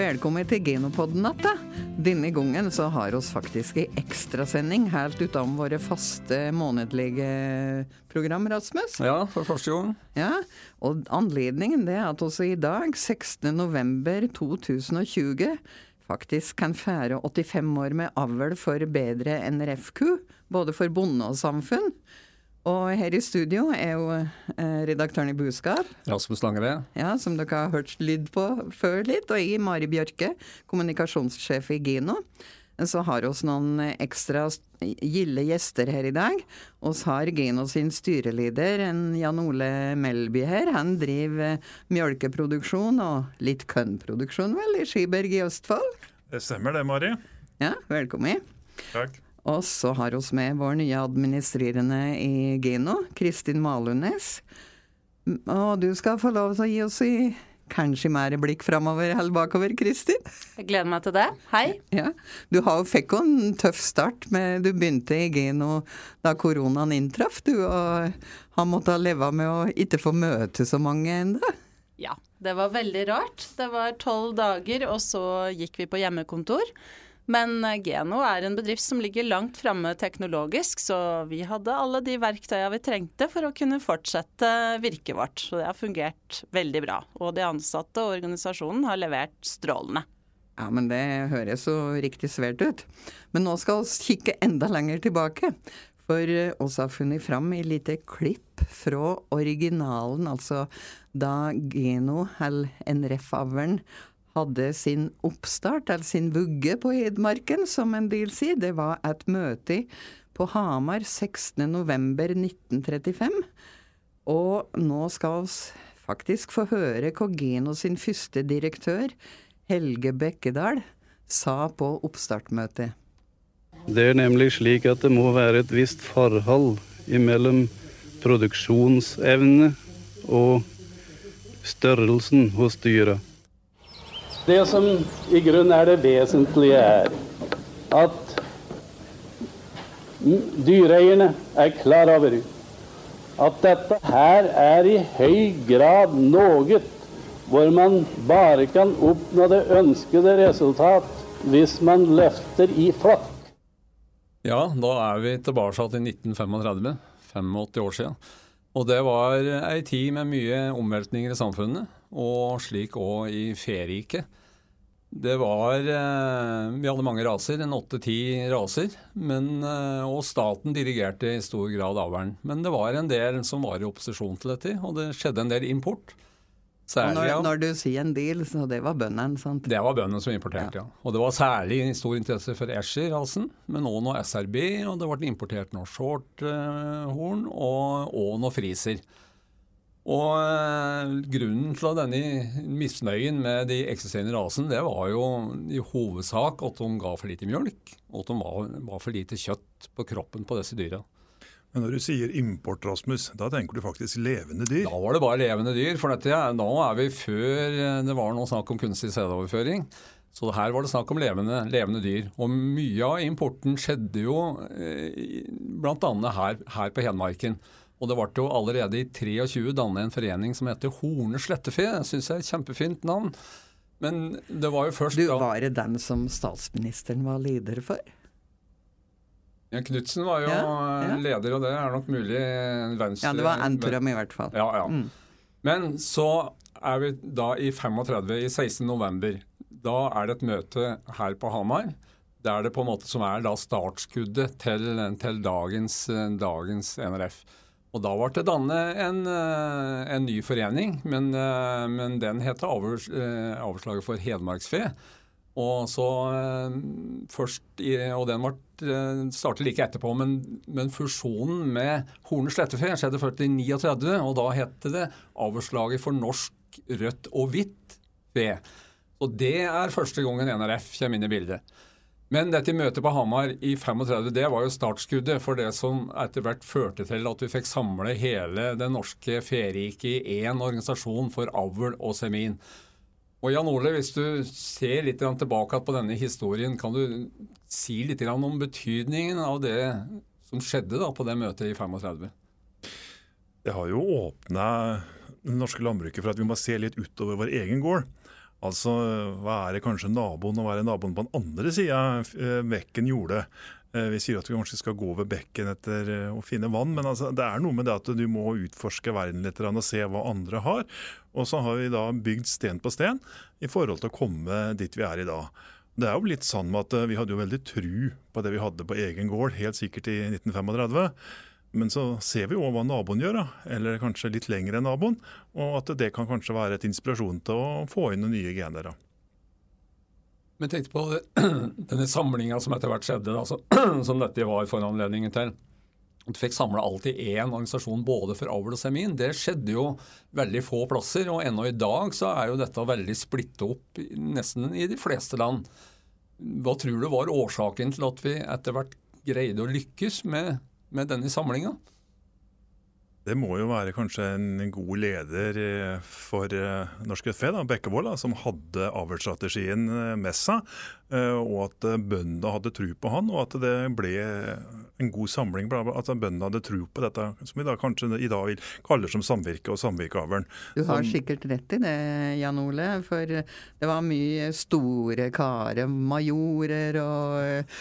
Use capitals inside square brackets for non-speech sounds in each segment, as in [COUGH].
velkommen til Genopodden natta. Denne gangen så har oss faktisk ei ekstrasending helt utenom våre faste månedlige program, Rasmus. Ja, for første gang. Ja, og anledningen det er at også i dag, 16.11.2020, faktisk kan fære 85 år med avl for bedre NRF-ku, både for bonde og samfunn. Og her i studio er jo eh, redaktøren i Buskap, Rasmus Langeved. ja, som dere har hørt lyd på før litt, og jeg, Mari Bjørke, kommunikasjonssjef i Gino. Så har oss noen ekstra gilde gjester her i dag. Oss har Gino sin styreleder, en Jan Ole Melby her. Han driver mjølkeproduksjon og litt kønnproduksjon, vel, i Skiberg i Østfold. Det stemmer det, Mari. Ja, velkommen. Takk. Og så har oss med vår nye administrerende i Geno, Kristin Malundnes. Og du skal få lov til å gi oss i kanskje mer blikk framover eller bakover, Kristin? Jeg gleder meg til det. Hei. Ja. Du har, fikk jo en tøff start. Med, du begynte i Geno da koronaen inntraff, du, og har måttet leve med å ikke få møte så mange ennå. Ja, det var veldig rart. Det var tolv dager, og så gikk vi på hjemmekontor. Men Geno er en bedrift som ligger langt framme teknologisk, så vi hadde alle de verktøyene vi trengte for å kunne fortsette virket vårt. Så det har fungert veldig bra. Og de ansatte og organisasjonen har levert strålende. Ja, men det høres så riktig svært ut. Men nå skal vi kikke enda lenger tilbake. For oss har funnet fram i lite klipp fra originalen, altså da Geno, eller NRF-avlen, hadde sin oppstart, eller sin vugge på Hedmarken, som en del sier. Det var et møte på Hamar 16.11.1935. Og nå skal vi faktisk få høre hva Geno sin første direktør, Helge Bekkedal, sa på oppstartmøtet. Det er nemlig slik at det må være et visst forhold mellom produksjonsevne og størrelsen hos dyra. Det som i grunnen er det vesentlige, er at dyreeierne er klar over at dette her er i høy grad noe hvor man bare kan oppnå det ønskede resultat hvis man løfter i flokk. Ja, da er vi tilbake til 1935. 85 år siden. Og det var ei tid med mye omveltninger i samfunnet, og slik òg i feriket. Det var eh, Vi hadde mange raser, en åtte-ti raser. Men, eh, og staten dirigerte i stor grad avlen. Men det var en del som var i opposisjon til dette, og det skjedde en del import. Særlig, når, ja. når du sier en del, så det var bøndene, sant? Det var bøndene som importerte, ja. Og det var særlig stor interesse for Escher-rasen, men òg noe SRB, og det ble importert noe shorthorn og, og noe friser. Og eh, grunnen til denne misnøyen med de eksisterende rasen, det var jo i hovedsak at de ga for lite mjølk, og at de var, for lite kjøtt på kroppen på disse dyra. Men når du sier import, Rasmus, da tenker du faktisk levende dyr? Da var det bare levende dyr, for dette, nå er vi før eh, det var noe snakk om kunstig sædoverføring. Så her var det snakk om levende, levende dyr. Og mye av importen skjedde jo eh, bl.a. Her, her på Hedmarken. Og det ble jo allerede i 23 dannet en forening som heter Horne slettefe. Syns jeg er et kjempefint navn. Men det var jo først Du, da var det den som statsministeren var leder for? ja, Knutsen var jo Ja, ja. leder, og det er nok mulig Venstre Ja, det var Antrum i hvert fall. Ja, ja. Mm. Men så er vi da i 35, i 16. november. Da er det et møte her på Hamar. Det er det på en måte som er da startskuddet til, til dagens, dagens NRF. Og da ble det dannet en, eh, en ny forening, men, eh, men den het avls, eh, Avslaget for hedmarksfe. Og så først Og den startet like etterpå, men, men fusjonen med Horne slettefe skjedde først i 39, og da het det Avslaget for norsk rødt og hvitt fe. Og det er første gangen NRF kommer inn i bildet. Men dette møtet på Hamar i 35 det var jo startskuddet for det som etter hvert førte til at vi fikk samle hele det norske feriket i én organisasjon for avl og semin. Og Jan Ole, hvis du ser litt tilbake på denne historien, kan du si litt om betydningen av det som skjedde på det møtet i 35? Det har jo åpna det norske landbruket for at vi må se litt utover vår egen gård. Altså, hva er det kanskje naboen og hva er det naboen på den andre sida av bekken gjorde? Eh, vi sier at vi kanskje skal gå over bekken etter eh, å finne vann, men altså, det er noe med det at du må utforske verden litt og se hva andre har. Og så har vi da bygd sten på sten i forhold til å komme dit vi er i dag. Det er jo litt sånn at eh, Vi hadde jo veldig tru på det vi hadde på egen gård, helt sikkert i 1935. Men så ser vi jo hva naboen gjør, eller kanskje litt lenger enn naboen. Og at det kan kanskje være et inspirasjon til å få inn noen nye gener. Men tenk på [CLEARS THROAT] denne samlinga som etter hvert skjedde, da, som [CLEARS THROAT] dette var foranledningen til. Du fikk samla alt i én organisasjon både for avl og semin. Det skjedde jo veldig få plasser, og ennå i dag så er jo dette veldig splitta opp nesten i de fleste land. Hva tror du var årsaken til at vi etter hvert greide å lykkes med, med denne samlinga? Det må jo være kanskje en god leder eh, for Norsk Norsk Fe, Bekkevold, som hadde avlsstrategien eh, med seg. Og at bøndene hadde tro på han, og at det ble en god samling. At bøndene hadde tro på dette, som vi da kanskje i dag vil kalle som samvirke og samvirkeavlen. Du har sikkert rett i det, Jan Ole. For det var mye store karer, majorer og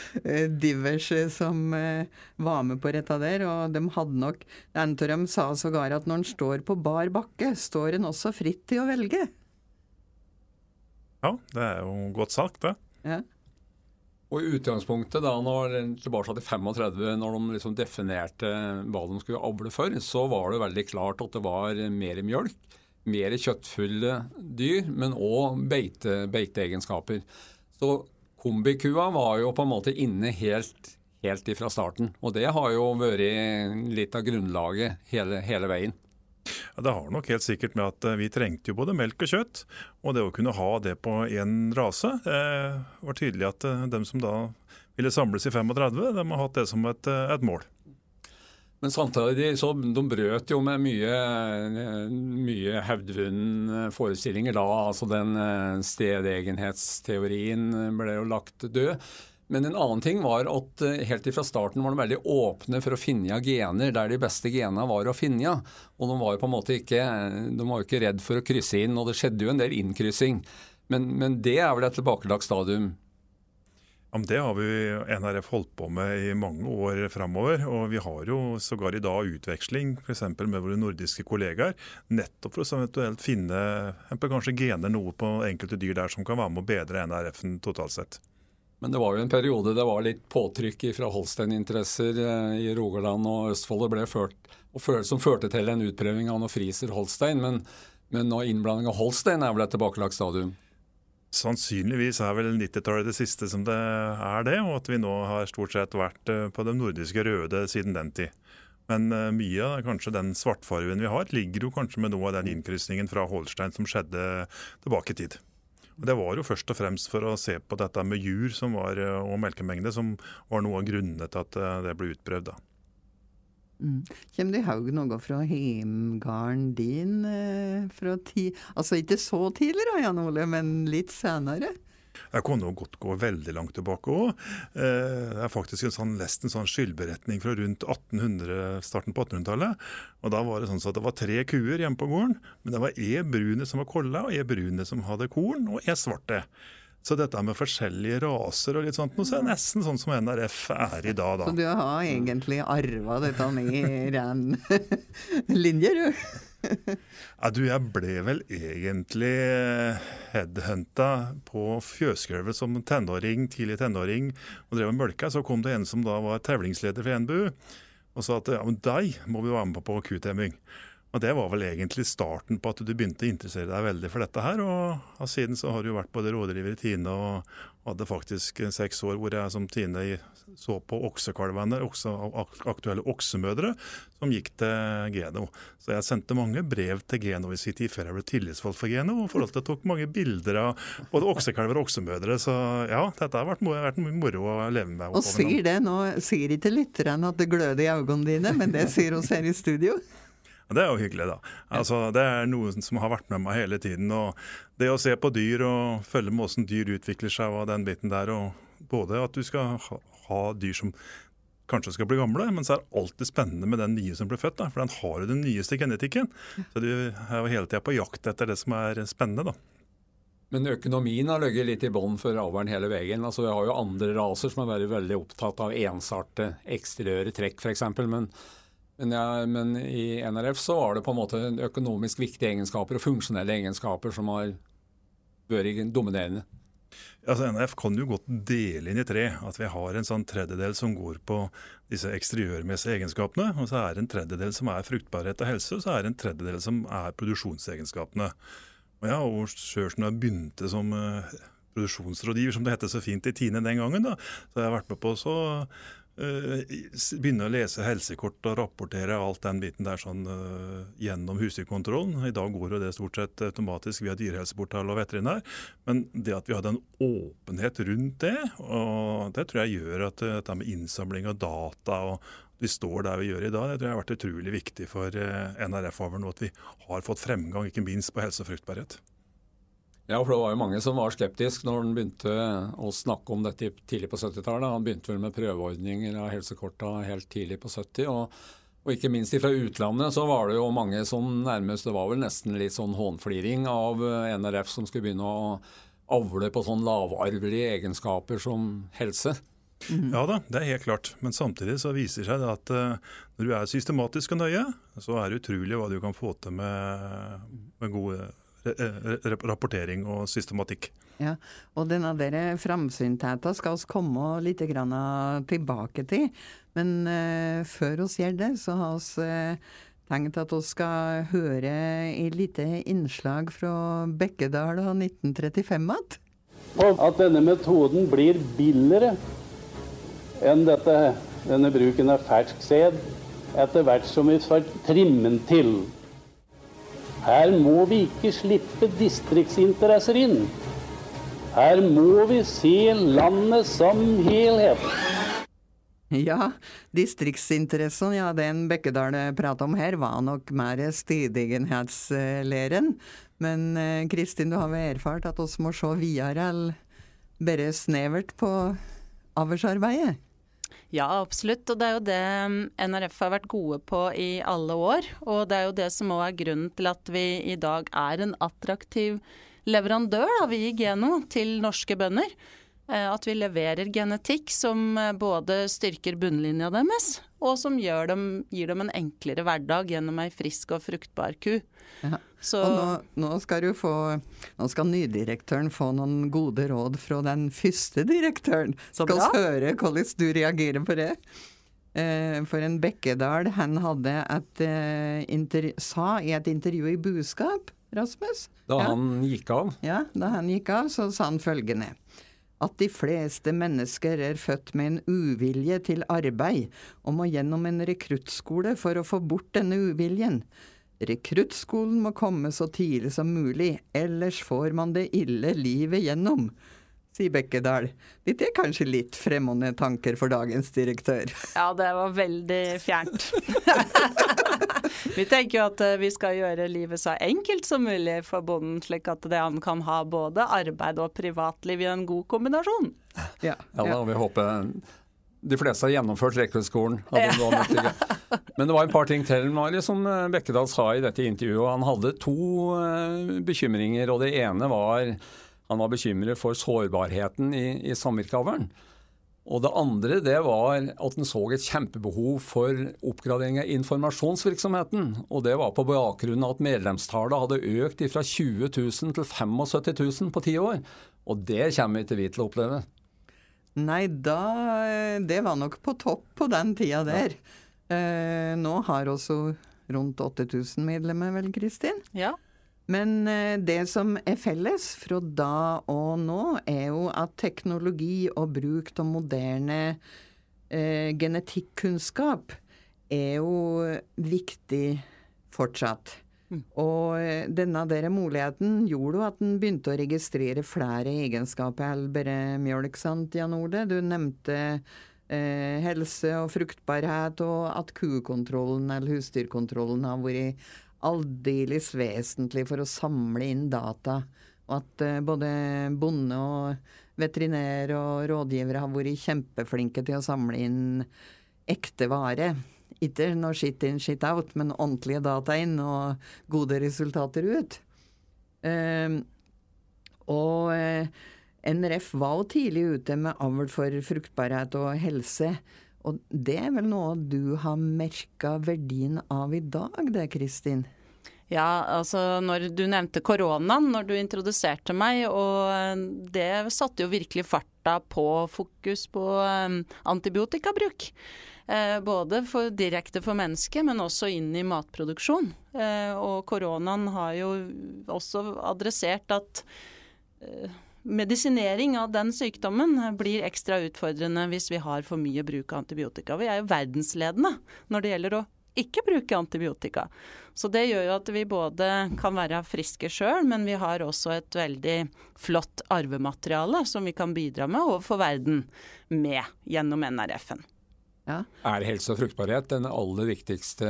diverse som var med på dette der. Og de hadde nok En av dem sa sågar at når en står på bar bakke, står en også fritt til å velge. Ja, det er jo godt sagt, det. Og i utgangspunktet, da, når, tilbake til 35, når de liksom definerte hva de skulle avle for, så var det veldig klart at det var mer mjølk, mer kjøttfulle dyr, men òg beite, beiteegenskaper. Så kombikua var jo på en måte inne helt helt ifra starten. Og det har jo vært litt av grunnlaget hele, hele veien. Ja, det har nok helt sikkert med at eh, vi trengte jo både melk og kjøtt. Og det å kunne ha det på én rase eh, var tydelig at dem de som da ville samles i 35, de har hatt det som et, eh, et mål. Men samtidig så de brøt jo med mye, mye hevdvunne forestillinger da. altså Den stedegenhetsteorien ble jo lagt død. Men en annen ting var at eh, helt fra starten var de veldig åpne for å finne gener der de beste genene var å finne. Og de var jo på en måte ikke, de var ikke redd for å krysse inn, og det skjedde jo en del innkryssing. Men, men det er vel et tilbakelagt stadium? Det har vi NRF holdt på med i mange år framover. Og vi har jo sågar i dag utveksling f.eks. med våre nordiske kollegaer. Nettopp for å eventuelt finne kanskje gener noe på enkelte dyr der som kan være med å bedre NRF-en totalt sett. Men det var jo en periode det var litt påtrykk fra Holstein-interesser eh, i Rogaland og Østfold det ble ført, som førte til en utprøving av noe Friser Holstein. Men, men nå innblanding av Holstein er vel et tilbakelagt stadium? Sannsynligvis er vel 90-tallet det siste som det er det, og at vi nå har stort sett vært eh, på de nordiske røde siden den tid. Men uh, mye av kanskje den svartfargen vi har, ligger jo kanskje med noe av den innkrysningen fra Holstein som skjedde tilbake i tid. Det var jo først og fremst for å se på dette med jur var, eh, og melkemengde som var noe av grunnene til at eh, det ble utprøvd. Mm. Kommer det i haug noe fra heimgården din eh, fra ti Altså ikke så tidlig da, Jan Ole, men litt senere? Jeg kunne jo godt gå veldig langt tilbake òg. Eh, jeg har faktisk en sånn, lest en sånn skyldberetning fra rundt 1800, starten på 1800-tallet. Og Da var det sånn at det var tre kuer hjemme på gården. Men det var e brune som var kolla, og e brune som hadde korn, og e svarte. Så dette med forskjellige raser og litt sånt, så er det nesten sånn som NRF er i dag, da. Så du har egentlig arva dette med ren [LAUGHS] linje, du? [LAUGHS] ja, du, jeg ble vel egentlig headhunta på fjøsgulvet som tenåring, tidlig tenåring og drev og mølka. Så kom det en som da var tevlingsleder for NBU og sa at ja, men deg må vi være med på på kutemming. Og Det var vel egentlig starten på at du begynte å interessere deg veldig for dette her. og Siden så har du vært både rådgiver i Tine og hadde faktisk seks år hvor jeg som Tine så på oksekalvene, okse, aktuelle oksemødre, som gikk til Geno. Så jeg sendte mange brev til Geno i sin tid før jeg ble tillitsvalgt for Geno. og forhold til jeg tok mange bilder av både oksekalver og oksemødre. Så ja, dette har vært, vært moro å leve med. Og sier det nå, sier ikke lytterne at det gløder i øynene dine, men det sier oss her i studio? Det er jo hyggelig, da. Altså, det er noe som har vært med meg hele tiden. og Det å se på dyr og følge med hvordan dyr utvikler seg og den biten der. og Både at du skal ha dyr som kanskje skal bli gamle, men så er det alltid spennende med den nye som blir født. Da, for den har jo den nyeste genetikken. Så du er jo hele tida på jakt etter det som er spennende. da. Men økonomien har ligget litt i bånn for avlen hele veien. Altså, vi har jo andre raser som har vært veldig opptatt av ensarte eksteriøre trekk f.eks. Men, men, ja, men, i NRF så var det på en måte økonomisk viktige egenskaper og funksjonelle egenskaper som har vært dominerende. Altså NRF kan jo godt dele inn i tre. At vi har en sånn tredjedel som går på disse eksteriørmessige egenskapene. Og så er det en tredjedel som er fruktbarhet og helse, og så er det en tredjedel som er produksjonsegenskapene. Og ja, og selv som jeg begynte som uh, produksjonsrådgiver, som det het så fint i Tine den gangen, da, så jeg har vært med på så begynne å lese helsekort og rapportere alt den biten der sånn uh, gjennom husdyrkontrollen. I dag går jo det stort sett automatisk via dyrehelseportal og veterinær. Men det at vi hadde en åpenhet rundt det, og det tror jeg gjør at dette med innsamling av data og vi står der vi gjør i dag. Det tror jeg har vært utrolig viktig for eh, NRF-avlen at vi har fått fremgang, ikke minst på helse og fruktbarhet. Ja, for det var jo mange som var skeptiske når han begynte å snakke om dette tidlig på 70-tallet. Han begynte vel med prøveordninger av helsekorta helt tidlig på 70. Og, og, ikke minst fra utlandet så var det jo mange som nærmest Det var vel nesten litt sånn hånfliring av eh, NRF som skulle begynne å avle på sånn lavarvelige egenskaper som helse. Mm. Ja da, det er helt klart. Men samtidig så viser det seg at uh, når du er systematisk og nøye, så er det utrolig hva du kan få til med, med god rapportering og systematikk. Ja, og denne der framsyntheten skal vi komme litt tilbake til. Men uh, før vi gjør det, så har vi uh, tenkt at vi skal høre et lite innslag fra Bekkedal og 1935 igjen. At denne metoden blir billigere enn dette, denne bruken av fersk sæd etter hvert som vi får trimmen til. Her må vi ikke slippe distriktsinteresser inn. Her må vi se landet som helhet. Ja, distriktsinteressen, ja, den Bekkedal prater om her, var nok mer stidigenhetslæren. Men eh, Kristin, du har vel erfart at oss må se videre, eller bare snevert på avlsarbeidet? Ja, absolutt. Og det er jo det um, NRF har vært gode på i alle år. Og det er jo det som òg er grunnen til at vi i dag er en attraktiv leverandør, da, vi i Geno, til norske bønder. Eh, at vi leverer genetikk som eh, både styrker bunnlinja deres, og som dem, gir dem en enklere hverdag gjennom ei frisk og fruktbar ku. Ja. Så, og nå, nå, skal du få Nå skal nydirektøren få noen gode råd fra den første direktøren. Skal vi høre hvordan du reagerer på det? Eh, for en Bekkedal, han hadde et, eh, sa i et intervju i Buskap, Rasmus Da ja. han gikk av? Ja, da han gikk av, så sa han følgende at de fleste mennesker er født med en uvilje til arbeid, og må gjennom en rekruttskole for å få bort denne uviljen. Rekruttskolen må komme så tidlig som mulig, ellers får man det ille livet gjennom, sier Bekkedal. Dette er kanskje litt fremmede tanker for dagens direktør? [LAUGHS] Ja, det var veldig fjernt. [LAUGHS] vi tenker jo at eh, vi skal gjøre livet så enkelt som mulig for bonden, slik at det han kan ha både arbeid og privatliv i en god kombinasjon. Ja, ja da, vi håper de fleste har gjennomført rekruttskolen. [LAUGHS] Men det var et par ting til Mari, som eh, Bekkedal sa i dette intervjuet. Han hadde to uh, bekymringer. og Det ene var han var bekymret for sårbarheten i, i samvirkeavlen. Og det andre det var at han så et kjempebehov for oppgradering av informasjonsvirksomheten. Og det var på bakgrunn av at medlemstallet hadde økt fra 20 000 til 75 000 på ti år. Og det kommer ikke vi til å oppleve. Nei, da Det var nok på topp på den tida der. Ja. Eh, nå har også rundt 8000 medlemmer, vel, Kristin? Ja. Men eh, det som er felles fra da og nå, er jo at teknologi og bruk av moderne eh, genetikkunnskap er jo viktig fortsatt. Mm. Og eh, denne der muligheten gjorde jo at en begynte å registrere flere egenskaper enn bare mjølk, sant, Jan Ole? Du nevnte eh, helse og fruktbarhet, og at kukontrollen eller husdyrkontrollen har vært aldeles vesentlig for å samle inn data. Og at eh, både bonde og veterinær og rådgivere har vært kjempeflinke til å samle inn ekte vare. Ikke noe shit in, shit out, men ordentlige data inn og gode resultater ut. Uh, Og uh, NRF var jo tidlig ute med avl for fruktbarhet og helse. Og det er vel noe du har merka verdien av i dag, det Kristin? Ja, altså når du nevnte koronaen når du introduserte meg, og det satte jo virkelig farta på fokus på um, antibiotikabruk. Eh, både for, direkte for mennesket, men også inn i matproduksjon. Eh, og koronaen har jo også adressert at eh, medisinering av den sykdommen blir ekstra utfordrende hvis vi har for mye bruk av antibiotika. Vi er jo verdensledende når det gjelder å ikke bruke antibiotika. Så det gjør jo at vi både kan være friske sjøl, men vi har også et veldig flott arvemateriale som vi kan bidra med overfor verden med gjennom NRF-en. Ja. Er helse og fruktbarhet den aller viktigste,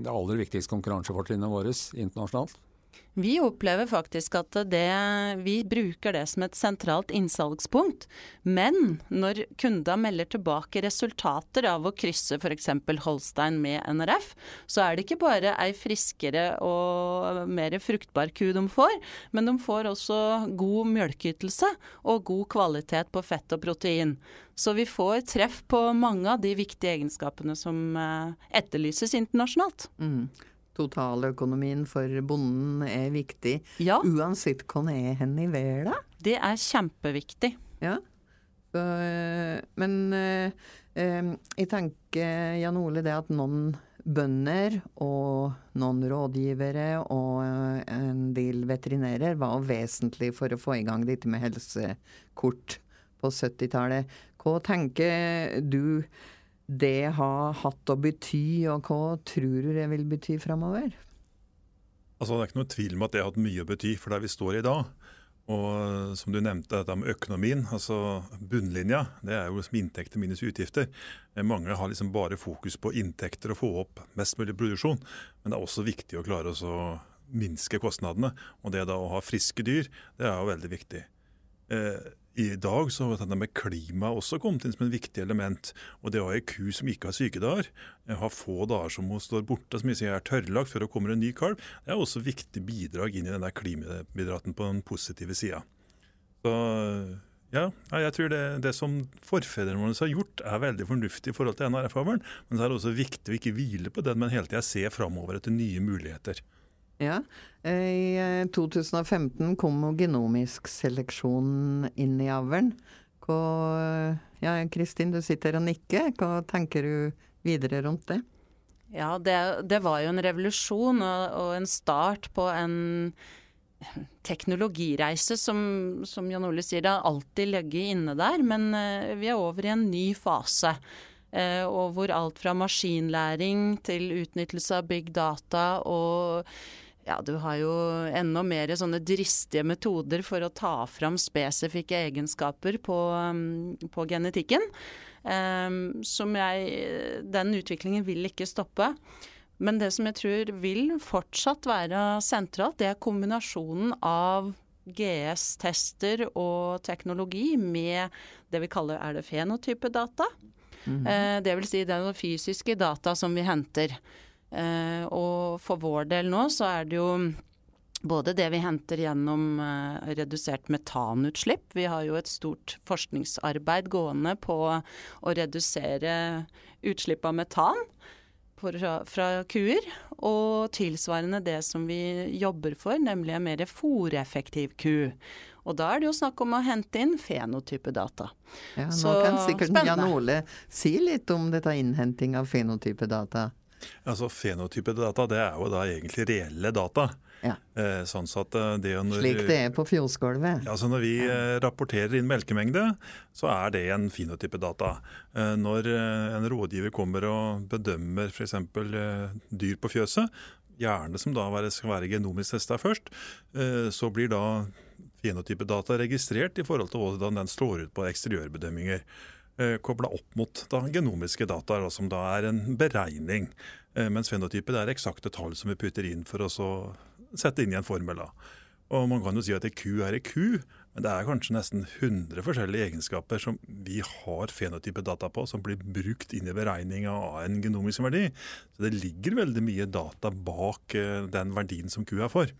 det aller viktigste konkurransefortrinnet vårt internasjonalt? Vi opplever faktisk at det, vi bruker det som et sentralt innsalgspunkt. Men når kunder melder tilbake resultater av å krysse f.eks. Holstein med NRF, så er det ikke bare ei friskere og mer fruktbar ku de får, men de får også god mjølkeytelse og god kvalitet på fett og protein. Så vi får treff på mange av de viktige egenskapene som eh, etterlyses internasjonalt. Mm totaløkonomien for bonden er viktig, ja. uansett hvor han er hen i verden? Det er kjempeviktig. Ja. Så, men eh, eh, jeg tenker, Jan Ole, det at noen bønder og noen rådgivere og eh, en del veterinærer var vesentlig for å få i gang dette med helsekort på 70-tallet. Hva tenker du det har hatt å bety, og hva tror du det vil bety framover? Altså, det er ikke noe tvil om at det har hatt mye å bety for der vi står i dag. Og som du nevnte, dette med økonomien, altså bunnlinja, det er jo som inntekter minus utgifter. Mange har liksom bare fokus på inntekter og få opp mest mulig produksjon. Men det er også viktig å klare å minske kostnadene. Og det da å ha friske dyr, det er jo veldig viktig. Eh, i dag så har dette med klima også kommet inn som en viktig element. Og det å ha ei ku som ikke har sykedager, ha få dager som hun står borte, som er tørrlagt før det kommer en ny kalv, det er også viktig bidrag inn i denne klimabidraten på den positive sida. Ja, jeg tror det, det som forfedrene våre har gjort, er veldig fornuftig i forhold til NRF-avlen. Men så er det også viktig å ikke hvile på den, men hele tida se framover etter nye muligheter. Ja. I 2015 eh, kom genomisk seleksjon inn i avlen. Ja, Kristin, du sitter og nikker. Hva tenker du videre rundt det? Ja, det, det var jo en revolusjon og, og, en start på en teknologireise som, som Jan Ole sier, det har alltid ligget inne der. Men uh, vi er over i en ny fase. Og hvor alt fra maskinlæring til utnyttelse av big data og ja, du har jo enda mer sånne dristige metoder for å ta fram spesifikke egenskaper på, um, på genetikken. Um, som jeg Den utviklingen vil ikke stoppe. Men det som jeg tror vil fortsatt være sentralt, det er kombinasjonen av GS-tester og teknologi med det vi kaller er det fenotypedata. Mm -hmm. uh, det vil si det er fysiske data som vi henter. Eh, og for vår del nå så er det jo både det vi henter gjennom uh, redusert metanutslipp. Vi har jo et stort forskningsarbeid gående på å redusere utslipp av metan fra, kuer. Og tilsvarende det som vi jobber for, nemlig en mer fòreffektiv ku. Og da er det jo snakk om å hente inn fenotypedata. Ja, nå Så, kan sikkert Jan Ole si litt om dette innhenting av fenotypedata. Altså Fenotypedata det er jo da egentlig reelle data. Ja. Eh, sånn at eh, det når, Slik det er på fjordsgulvet. Altså når vi ja. rapporterer inn melkemengde, så er det en fenotypedata. data. når eh, en rådgiver kommer og bedømmer f.eks. Eh, dyr på fjøset, gjerne som da skal være genomisk testa først, eh, så blir da fenotypedata registrert i forhold til hvordan den slår ut på eksteriørbedømminger eh, kobla opp mot da, genomiske data, som da er en beregning. Mens mens fenotypet er eksakte tall som vi putter inn for å sette inn i en formel. Og Man kan jo si at ei ku er ei ku, men det er kanskje nesten 100 forskjellige egenskaper som vi har fenotypedata på, som blir brukt inn i beregninga av en genomisk verdi. Så det ligger veldig mye data bak eh, den verdien som kua får.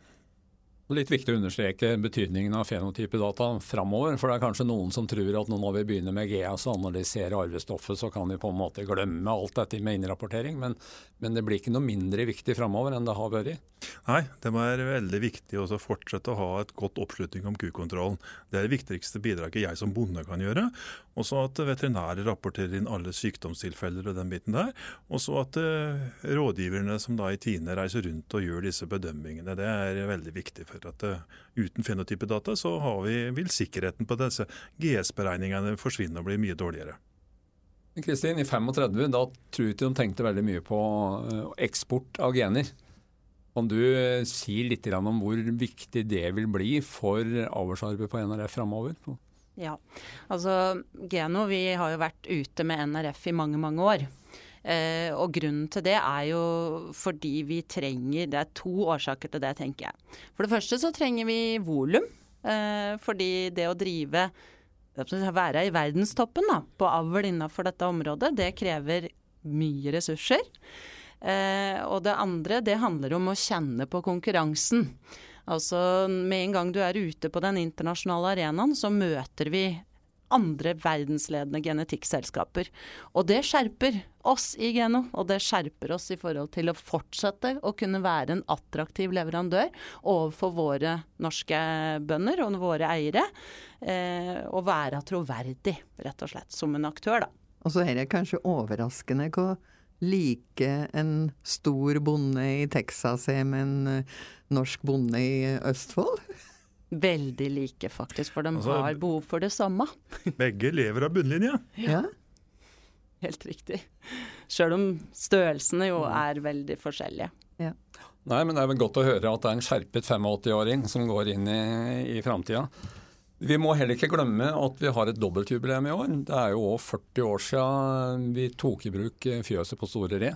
Litt viktig å understreke betydningen av fenotypedata framover. For det er kanskje noen som tror at når vi begynner med GS og analyserer arvestoffet, så kan vi på en måte glemme alt dette med innrapportering. Men, men det blir ikke noe mindre viktig framover enn det har vært. Nei, det må være veldig viktig å fortsette å ha et godt oppslutning om kukontrollen. Det er det viktigste bidraget jeg som bonde kan gjøre. Og så at veterinærer rapporterer inn alle sykdomstilfeller og den biten der. Og så at uh, rådgiverne som da i Tine reiser rundt og gjør disse bedømmingene. Det er veldig viktig. for at uh, Uten fenotypedata så vi, vil sikkerheten på disse GS-beregningene forsvinne og bli mye dårligere. Kristin, i 35 da tror jeg ikke de tenkte veldig mye på uh, eksport av gener. Kan du si litt om hvor viktig det vil bli for avlsarbeidet på NRF framover? Ja, altså Geno vi har jo vært ute med NRF i mange, mange år. Eh, og grunnen til det er jo fordi vi trenger Det er to årsaker til det, tenker jeg. For det første så trenger vi volum. Eh, fordi det å drive Være i verdenstoppen da, på avl innenfor dette området, det krever mye ressurser. Eh, og det andre, det handler om å kjenne på konkurransen. Altså med en gang du er ute på den internasjonale arenaen, så møter vi andre verdensledende genetikkselskaper. Og det skjerper oss i Geno, og det skjerper oss i forhold til å fortsette å kunne være en attraktiv leverandør overfor våre norske bønder og våre eiere. Eh, og være troverdig, rett og slett, som en aktør, da. Og så er det kanskje overraskende hvor like en stor bonde i Texas er med en uh, norsk bonde i Østfold? Veldig like, faktisk, for de altså, har behov for det samme. [LAUGHS] begge lever av bunnlinja. Ja. Helt riktig. Sjøl om størrelsene jo er veldig forskjellige. Ja. Nei, men det er vel godt å høre at det er en skjerpet 85-åring som går inn i, i framtida. Vi må heller ikke glemme at vi har et dobbeltjubileum i år. Det er jo òg 40 år siden vi tok i bruk fjøset på Store Re.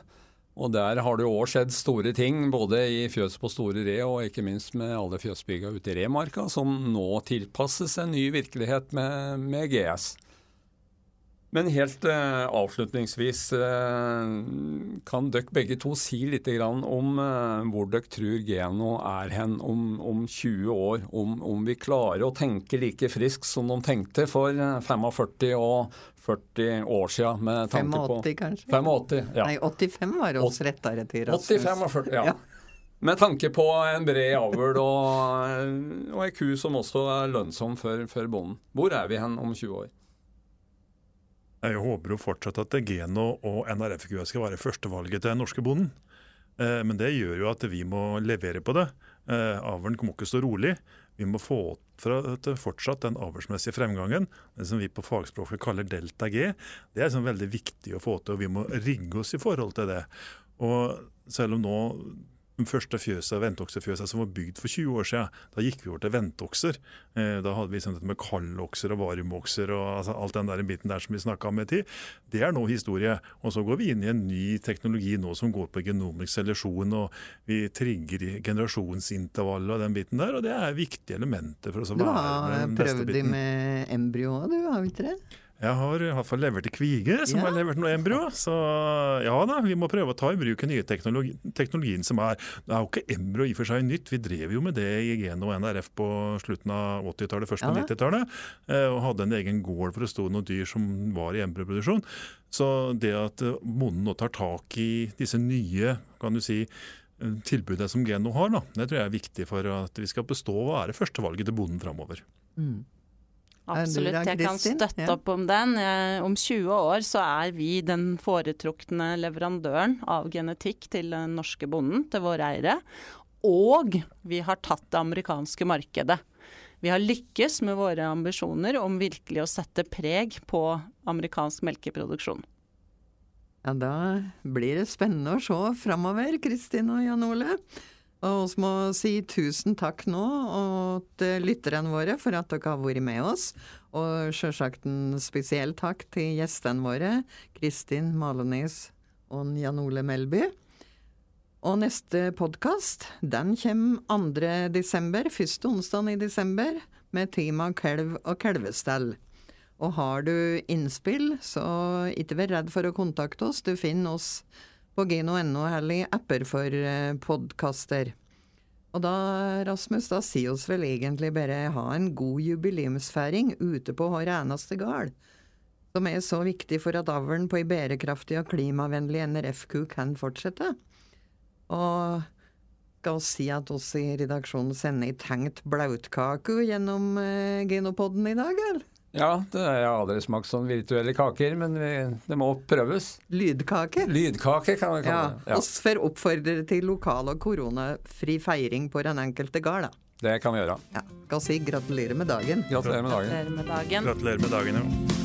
Og der har det jo òg skjedd store ting, både i fjøset på Store Re og ikke minst med alle fjøsbygga ute i Remarka, som nå tilpasses en ny virkelighet med, med GS. Men helt uh, avslutningsvis, uh, kan dere begge to si litt om uh, hvor dere tror Geno er hen om, om 20 år? Om, om, vi klarer å tenke like friskt som de tenkte for 45 og 40 år siden? Med 85 på, kanskje? 85, ja. Nei, 85 var oss rettere til. 85 og 40, ja. ja. Med tanke på en bred avl og, og ei ku som også er lønnsom for, for bonden. Hvor er vi hen om 20 år? Jeg håper jo fortsatt at Geno og NRF-kua skal være førstevalget til den norske bonden. Eh, men det gjør jo at vi må levere på det. Eh, avlen må ikke stå rolig. Vi må få fra fortsatt den avlsmessige fremgangen, det som vi på fagspråket kaller delta G. Det er sånn veldig viktig å få til, og vi må rigge oss i forhold til det. Og selv om nå første fjøset, ventoksefjøset som var bygd for 20 år siden, da gikk vi over til ventokser. Eh, da hadde vi sånn dette med kaldokser og varmokser og altså alt den der biten der som vi snakka om i tid. Det er nå historie. Og så går vi inn i en ny teknologi nå som går på genomisk seleksjon, og vi trigger generasjonsintervallet og den biten der. Og det er viktige elementer for oss å være med den beste biten. Du har prøvd de med embryo òg, du, har vi ikke det? Jeg har i hvert fall levert til Kvige, som ja. har levert noe embryo. Så ja da, vi må prøve å ta i bruk den nye teknologi, teknologien som er. Det er jo ikke embryo i og for seg nytt. Vi drev jo med det i Geno og NRF på slutten av 80-tallet, først på ja. 90-tallet. Eh, og hadde en egen gård for å stå noen dyr som var i embryoproduksjon. Så det at bonden nå tar tak i disse nye, kan du si, tilbudet som Geno har, da, det tror jeg er viktig for at vi skal bestå og være førstevalget til bonden framover. Mm. Absolutt, jeg kan støtte opp om den. Om 20 år så er vi den foretrukne leverandøren av genetikk til den norske bonden, til våre eiere. Og vi har tatt det amerikanske markedet. Vi har lykkes med våre ambisjoner om virkelig å sette preg på amerikansk melkeproduksjon. Ja, da blir det spennende å se framover, Kristin og Jan Ole. Og vi må si tusen takk nå til lytterne våre for at dere har vært med oss. Og sjølsagt en spesiell takk til gjestene våre, Kristin Malenes og Jan Ole Melby. Og neste podkast den kommer 2. desember, første onsdag i desember, med tema kalv og kalvestell. Og har du innspill, så ikke vær redd for å kontakte oss. Du finner oss på gino.no eller i apper for eh, podkaster. Og da, Rasmus, da sier oss vel egentlig bare ha en god jubileumsfeiring ute på hver eneste gard. Som er så viktig for at avlen på ei bærekraftig og klimavennlig NRF-ku kan fortsette. Og skal oss si at oss i redaksjonen sender ei tenkt blautkake gjennom eh, Genopoden i dag, eller? Ja, det er aldri smakt sånn virtuelle kaker, men vi, det må prøves. Lydkake? Lydkake kan vi kalle det. Ja, oss får oppfordre til lokal og koronafri feiring på den enkelte gard, da. det kan vi gjøre. Ja, skal si gratulerer med dagen. Gratulerer med dagen. Gratulerer med dagen. Gratulerer med dagen. Ja.